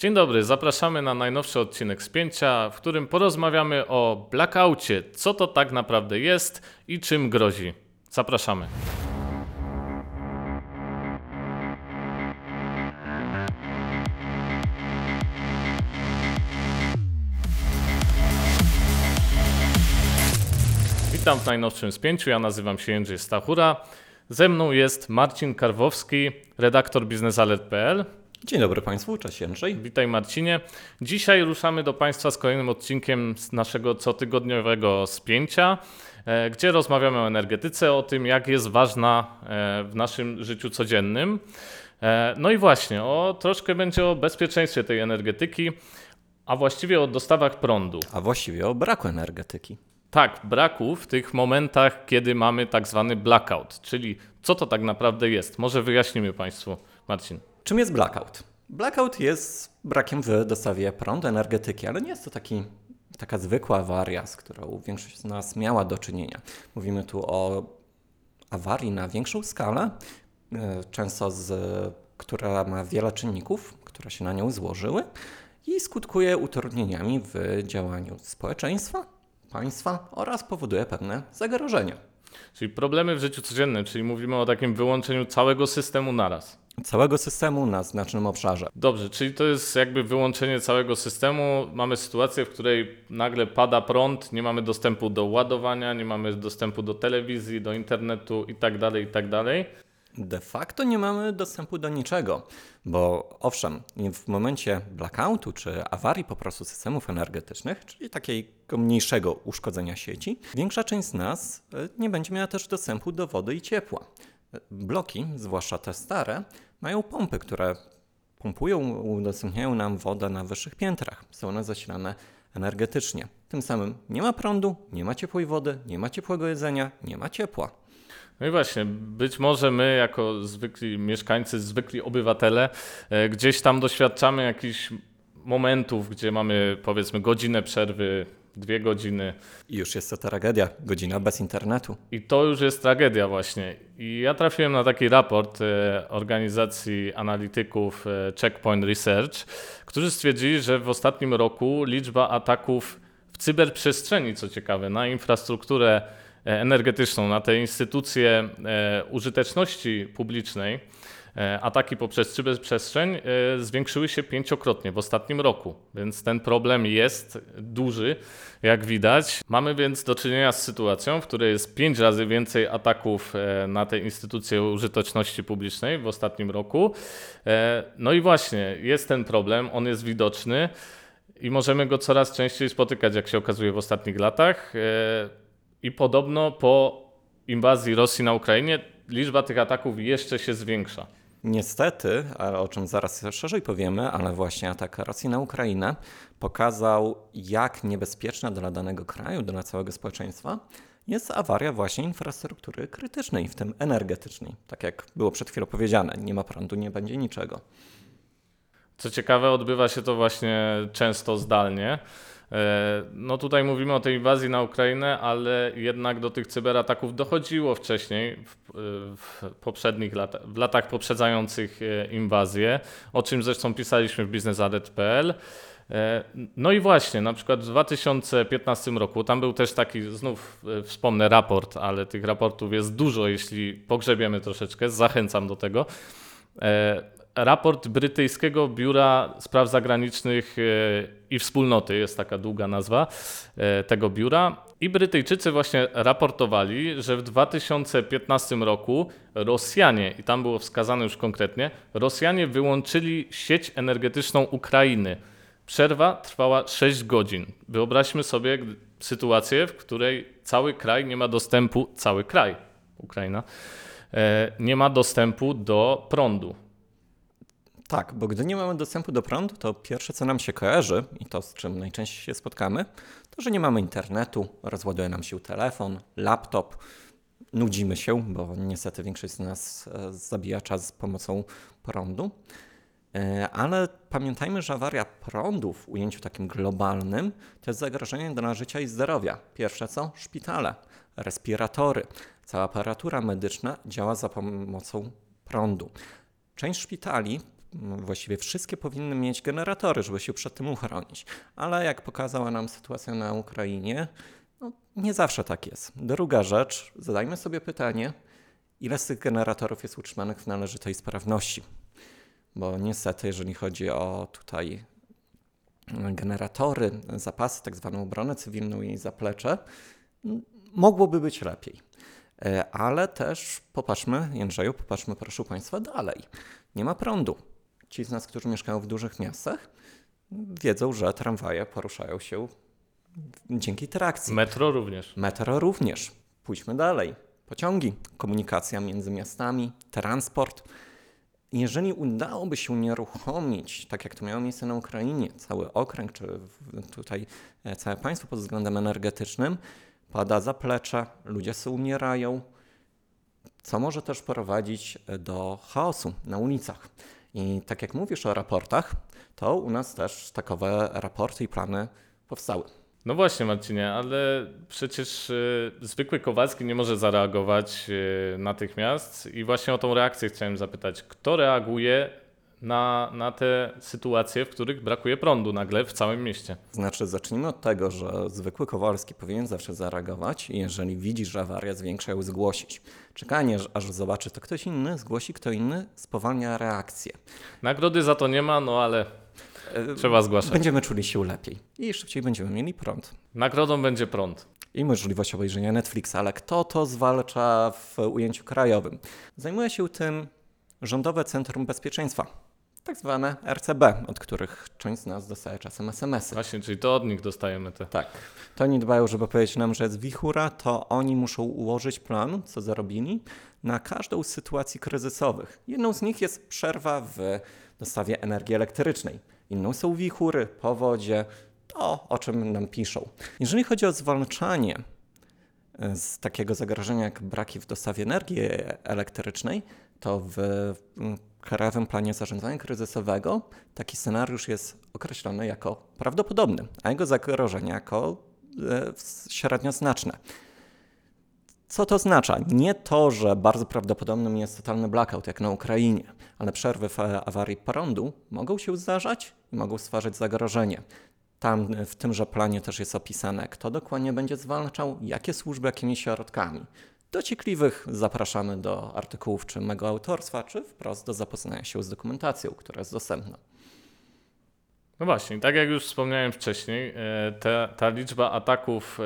Dzień dobry, zapraszamy na najnowszy odcinek Spięcia, w którym porozmawiamy o blackoutie, co to tak naprawdę jest i czym grozi. Zapraszamy. Witam w najnowszym spięciu. Ja nazywam się Jędrzej Stachura. Ze mną jest Marcin Karwowski, redaktor biznesalert.pl. Dzień dobry Państwu, cześć Jędrzej. Witaj Marcinie. Dzisiaj ruszamy do Państwa z kolejnym odcinkiem z naszego cotygodniowego spięcia, e, gdzie rozmawiamy o energetyce, o tym jak jest ważna e, w naszym życiu codziennym. E, no i właśnie, o, troszkę będzie o bezpieczeństwie tej energetyki, a właściwie o dostawach prądu. A właściwie o braku energetyki. Tak, braku w tych momentach, kiedy mamy tak zwany blackout, czyli co to tak naprawdę jest. Może wyjaśnimy Państwu, Marcin. Czym jest blackout? Blackout jest brakiem w dostawie prądu, energetyki, ale nie jest to taki, taka zwykła awaria, z którą większość z nas miała do czynienia. Mówimy tu o awarii na większą skalę, e, często z, która ma wiele czynników, które się na nią złożyły i skutkuje utrudnieniami w działaniu społeczeństwa, państwa oraz powoduje pewne zagrożenia. Czyli problemy w życiu codziennym, czyli mówimy o takim wyłączeniu całego systemu naraz. Całego systemu na znacznym obszarze. Dobrze, czyli to jest jakby wyłączenie całego systemu. Mamy sytuację, w której nagle pada prąd, nie mamy dostępu do ładowania, nie mamy dostępu do telewizji, do internetu itd., itd. De facto nie mamy dostępu do niczego, bo owszem, w momencie blackoutu czy awarii po prostu systemów energetycznych, czyli takiego mniejszego uszkodzenia sieci, większa część z nas e, nie będzie miała też dostępu do wody i ciepła. Bloki, zwłaszcza te stare, mają pompy, które pompują, udostępniają nam wodę na wyższych piętrach. Są one zasilane energetycznie. Tym samym nie ma prądu, nie ma ciepłej wody, nie ma ciepłego jedzenia, nie ma ciepła. No i właśnie, być może my, jako zwykli mieszkańcy, zwykli obywatele, e, gdzieś tam doświadczamy jakichś momentów, gdzie mamy powiedzmy godzinę przerwy, dwie godziny. I już jest to tragedia, godzina bez internetu. I to już jest tragedia właśnie. I ja trafiłem na taki raport e, organizacji analityków e, Checkpoint Research, którzy stwierdzili, że w ostatnim roku liczba ataków w cyberprzestrzeni, co ciekawe, na infrastrukturę E, energetyczną, na te instytucje użyteczności publicznej, ataki poprzez cyberprzestrzeń zwiększyły się pięciokrotnie w ostatnim roku, więc ten problem jest duży, jak widać. Mamy więc do czynienia z sytuacją, w której jest pięć razy więcej ataków na te instytucje użyteczności publicznej w ostatnim roku. No i właśnie, jest ten problem, on jest widoczny i możemy go coraz częściej spotykać, jak się okazuje w ostatnich latach. I podobno po inwazji Rosji na Ukrainie liczba tych ataków jeszcze się zwiększa. Niestety, o czym zaraz szerzej powiemy, ale właśnie atak Rosji na Ukrainę pokazał, jak niebezpieczna dla danego kraju, dla całego społeczeństwa jest awaria właśnie infrastruktury krytycznej, w tym energetycznej. Tak jak było przed chwilą powiedziane, nie ma prądu, nie będzie niczego. Co ciekawe, odbywa się to właśnie często zdalnie. E, no tutaj mówimy o tej inwazji na Ukrainę, ale jednak do tych cyberataków dochodziło wcześniej, w, w poprzednich latach, w latach poprzedzających e, inwazję, o czym zresztą pisaliśmy w biznesadet.pl. E, no i właśnie, na przykład w 2015 roku, tam był też taki, znów wspomnę raport, ale tych raportów jest dużo, jeśli pogrzebiemy troszeczkę, zachęcam do tego raport brytyjskiego Biura Spraw Zagranicznych e, i Wspólnoty, jest taka długa nazwa e, tego biura. I Brytyjczycy właśnie raportowali, że w 2015 roku Rosjanie, i tam było wskazane już konkretnie, Rosjanie wyłączyli sieć energetyczną Ukrainy. Przerwa trwała 6 godzin. Wyobraźmy sobie sytuację, w której cały kraj nie ma dostępu, cały kraj, Ukraina, e, nie ma dostępu do prądu. Tak, bo gdy nie mamy dostępu do prądu, to pierwsze co nam się kojarzy i to z czym najczęściej się spotkamy, to że nie mamy internetu, rozładuje nam się telefon, laptop, nudzimy się, bo niestety większość z nas e, zabija czas z pomocą prądu. E, ale pamiętajmy, że awaria prądu w ujęciu takim globalnym to jest zagrożenie dla życia i zdrowia. Pierwsze co? Szpitale, respiratory, cała aparatura medyczna działa za pomocą prądu. Część szpitali właściwie wszystkie powinny mieć generatory, żeby się przed tym uchronić. Ale jak pokazała nam sytuacja na Ukrainie, no, nie zawsze tak jest. Druga rzecz, zadajmy sobie pytanie, ile z tych generatorów jest utrzymanych w należytej sprawności. Bo niestety, jeżeli chodzi o tutaj generatory, zapasy, tak zwaną obronę cywilną i zaplecze, m, mogłoby być lepiej. E, Ale też popatrzmy, Jędrzeju, popatrzmy proszę Państwa dalej. Nie ma prądu. Ci z nas, którzy mieszkają w dużych miastach, wiedzą, że tramwaje poruszają się dzięki trakcji. Metro również. Metro również. Pójdźmy dalej. Pociągi, komunikacja między miastami, transport. Jeżeli udałoby się unieruchomić, tak jak to miało miejsce na Ukrainie, cały okręg, czy tutaj e, całe państwo pod względem energetycznym, pada zaplecze, ludzie sobie umierają, co może też prowadzić e, do chaosu na ulicach. I tak jak mówisz o raportach, to u nas też takowe raporty i plany powstały. No właśnie, Marcinie, ale przecież y, zwykły Kowalski nie może zareagować y, natychmiast i właśnie o tą reakcję chciałem zapytać. Kto reaguje na, na te sytuacje, w których brakuje prądu nagle w całym mieście? Znaczy, zacznijmy od tego, że zwykły Kowalski powinien zawsze zareagować i jeżeli widzi, że awaria zwiększa, ją zgłosić. Czekanie, aż- zobaczy to ktoś inny, zgłosi kto inny, spowalnia reakcję. Nagrody za to nie ma, no ale E, trzeba zgłaszać. Będziemy czuli się lepiej i szybciej będziemy mieli prąd. Nagrodą będzie prąd. I możliwość obejrzenia Netflixa, ale kto to zwalcza w ujęciu krajowym? Zajmuje się tym Rządowe Centrum Bezpieczeństwa, tak zwane RCB, od których część z nas dostaje czasem SMS-y. Właśnie, czyli to od nich dostajemy te. Tak. To oni dbają, żeby powiedzieć nam, że jest wichura, to oni muszą ułożyć plan, co zarobili, na każdą z sytuacji kryzysowych. Jedną z nich jest przerwa w dostawie energii elektrycznej. Inną są wichury, powodzie, to o czym nam piszą. Jeżeli chodzi o zwalczanie e, z takiego zagrożenia jak braki w dostawie energii elektrycznej, to w mm, Krajowym Planie Zarządzania Kryzysowego taki scenariusz jest określony jako prawdopodobny, a jego zagrożenie jako e, średnio znaczne. Co to oznacza? Nie to, że bardzo prawdopodobnym jest totalny blackout, jak na Ukrainie, ale przerwy w e, awarii prądu mogą się zdarzać i mogą stwarzać zagrożenie. Tam e, w tymże planie też jest opisane, kto dokładnie będzie zwalczał, jakie służby, jakimi środkami. Dociekliwych zapraszamy do artykułów czy mego autorstwa, czy wprost do zapoznania się z dokumentacją, która jest dostępna. No właśnie, tak jak już wspomniałem wcześniej, e, ta, ta liczba ataków e,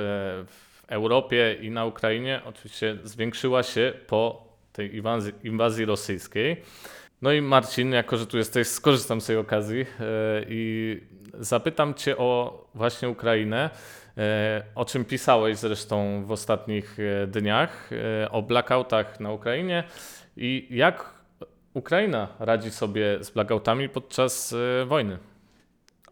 w Europie i na Ukrainie oczywiście zwiększyła się po tej inwazji, inwazji rosyjskiej. No i Marcin, jako że tu jesteś, skorzystam z tej okazji e, i zapytam Cię o właśnie Ukrainę, e, o czym pisałeś zresztą w ostatnich e, dniach, o blackoutach na Ukrainie i jak Ukraina radzi sobie z blackoutami podczas wojny.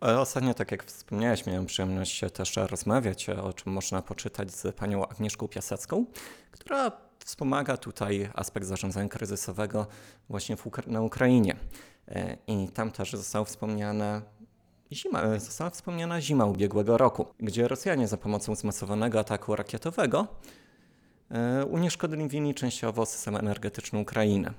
Ostatnio, tak jak wspomniałeś, miałem przyjemność też rozmawiać, o czym można poczytać z panią Agnieszką Piasecką, która wspomaga tutaj aspekt zarządzania kryzysowego właśnie Ukra- na Ukrainie. E, I tam też została wspomniana zima, e, została wspomniana zima ubiegłego roku, gdzie Rosjanie za pomocą zmasowanego ataku rakietowego e, unieszkodliwili częściowo system energetyczny Ukrainy.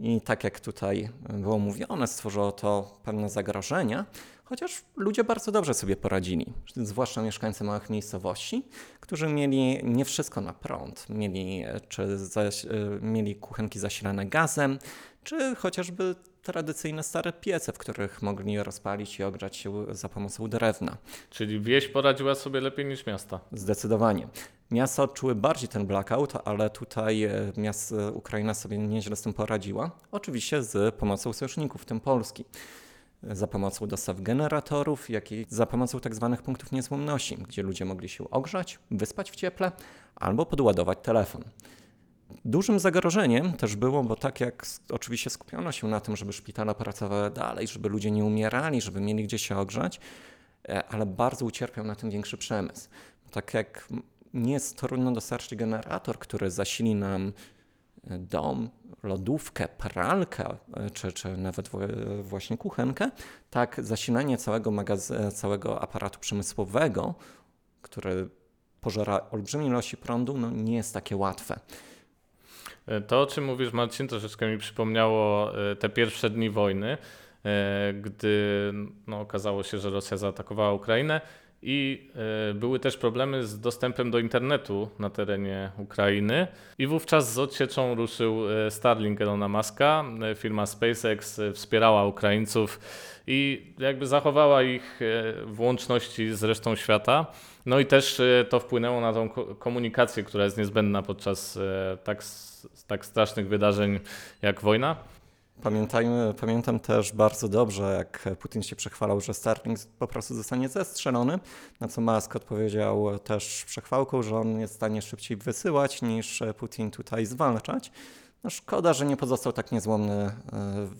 I tak jak tutaj było mówione, stworzyło to pewne zagrożenia, chociaż ludzie bardzo dobrze sobie poradzili, zwłaszcza mieszkańcy małych miejscowości, którzy mieli nie wszystko na prąd. Mieli, e, czy zaś, e, mieli kuchenki zasilane gazem, czy chociażby tradycyjne stare piece, w których mogli rozpalić i ogrzać się za pomocą drewna. Czyli wieś poradziła sobie lepiej niż miasta. Zdecydowanie. Miasta odczuły bardziej ten blackout, ale tutaj e, miast, e, Ukraina sobie nieźle z tym poradziła. Oczywiście z pomocą sojuszników, w tym Polski. Za pomocą dostaw generatorów, jak i za pomocą tak zwanych punktów niezłomności, gdzie ludzie mogli się ogrzać, wyspać w cieple albo podładować telefon. Dużym zagrożeniem też było, bo tak jak oczywiście skupiono się na tym, żeby szpitale pracowały dalej, żeby ludzie nie umierali, żeby mieli gdzie się ogrzać, e, ale bardzo ucierpiał na tym większy przemysł. Tak jak nie jest trudno dostarczyć generator, który zasili nam e, dom, lodówkę, pralkę, e, czy, czy nawet właśnie kuchenkę, tak zasilanie całego, magaz- całego aparatu przemysłowego, który pożera olbrzymie ilości prądu, no nie jest takie łatwe. E, To, o czym mówisz, Marcin, troszeczkę mi przypomniało e, te pierwsze dni wojny, e, gdy no, okazało się, że Rosja zaatakowała Ukrainę i były też problemy z dostępem do internetu na terenie Ukrainy. I wówczas z odsieczą ruszył Starlink Elona Muska. Firma SpaceX wspierała Ukraińców i jakby zachowała ich w łączności z resztą świata. No i też to wpłynęło na tą ko- komunikację, która jest niezbędna podczas tak, s- tak strasznych wydarzeń jak wojna. Pamiętajmy, pamiętam też bardzo dobrze, jak Putin się przechwalał, że Starlink po prostu zostanie zestrzelony, na co Musk odpowiedział też przechwałką, że on jest w stanie szybciej wysyłać niż Putin tutaj zwalczać. No szkoda, że nie pozostał tak niezłomny e,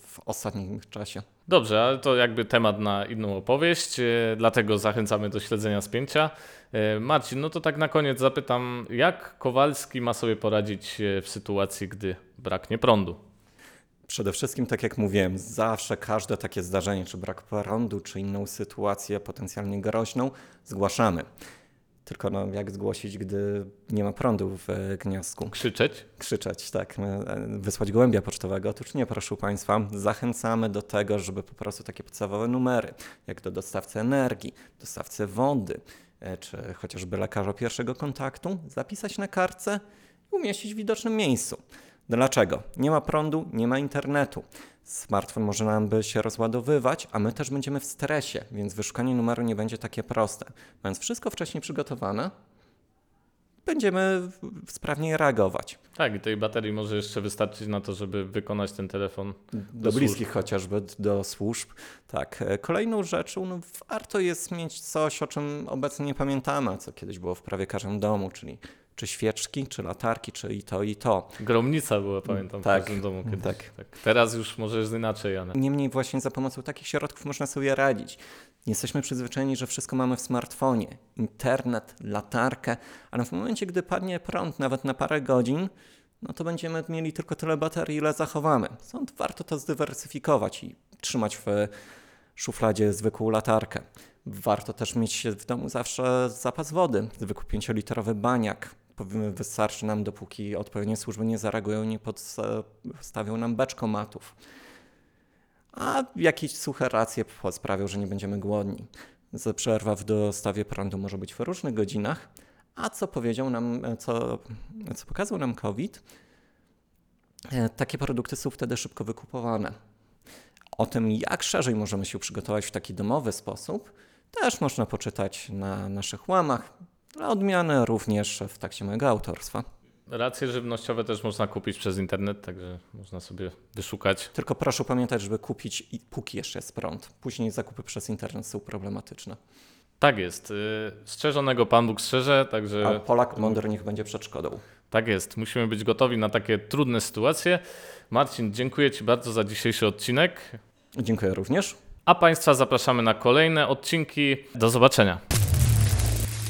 w ostatnim czasie. Dobrze, ale to jakby temat na inną opowieść, e, dlatego zachęcamy do śledzenia spięcia. E, Marcin, no to tak na koniec zapytam, jak Kowalski ma sobie poradzić w sytuacji, gdy braknie prądu? Przede wszystkim, tak jak mówiłem, zawsze każde takie zdarzenie, czy brak prądu, czy inną sytuację potencjalnie groźną, zgłaszamy. Tylko no, jak zgłosić, gdy nie ma prądu w e, gniazdku? Krzyczeć? Krzyczeć, tak, e, wysłać gołębia pocztowego. Otóż nie, proszę Państwa, zachęcamy do tego, żeby po prostu takie podstawowe numery, jak do dostawcy energii, dostawcy wody, e, czy chociażby lekarza pierwszego kontaktu, zapisać na kartce i umieścić w widocznym miejscu. Dlaczego? Nie ma prądu, nie ma internetu. Smartfon może nam by się rozładowywać, a my też będziemy w stresie, więc wyszukanie numeru nie będzie takie proste. Mając wszystko wcześniej przygotowane, będziemy sprawniej reagować. Tak, i tej baterii może jeszcze wystarczyć na to, żeby wykonać ten telefon. Do służb. bliskich chociażby, do służb. Tak. E, Kolejną rzeczą, no, warto jest mieć coś, o czym obecnie nie pamiętamy, a co kiedyś było w prawie każdym domu, czyli czy świeczki, czy latarki, czy i to, i to. Gromnica była, pamiętam, w Tak, każdym domu kiedyś. tak. Tak. Teraz już może jest inaczej, Janek. Niemniej właśnie za pomocą takich środków można sobie radzić. Jesteśmy przyzwyczajeni, że wszystko mamy w smartfonie. Internet, latarkę, ale w momencie, gdy padnie prąd nawet na parę godzin, no to będziemy mieli tylko tyle baterii, ile zachowamy. Stąd warto to zdywersyfikować i trzymać w szufladzie zwykłą latarkę. Warto też mieć w domu zawsze zapas wody, zwykły 5-litrowy baniak. Powi- Wystarczy nam, dopóki odpowiednie służby nie zareagują, nie podstawią nam beczkomatów a jakieś suche racje sprawią, że nie będziemy głodni. Przerwa w dostawie prądu może być w różnych godzinach, a co powiedział nam, e, co, co pokazał nam COVID, e, takie produkty są wtedy szybko wykupowane. O tym, jak szerzej możemy się przygotować w taki domowy sposób, też można poczytać na naszych łamach. Dla odmiany również w takcie mojego autorstwa. Racje żywnościowe też można kupić przez internet, także można sobie wyszukać. Tylko proszę pamiętać, żeby kupić, i póki jeszcze jest prąd. Później zakupy przez internet są problematyczne. Tak jest. y, Strzeżonego Pan Bóg strzeże, także A Polak mądry niech będzie przed szkodą. tak jest. Musimy być gotowi na takie trudne sytuacje. Marcin, dziękuję Ci bardzo za dzisiejszy odcinek. Dziękuję również. A Państwa zapraszamy na kolejne odcinki. Do zobaczenia.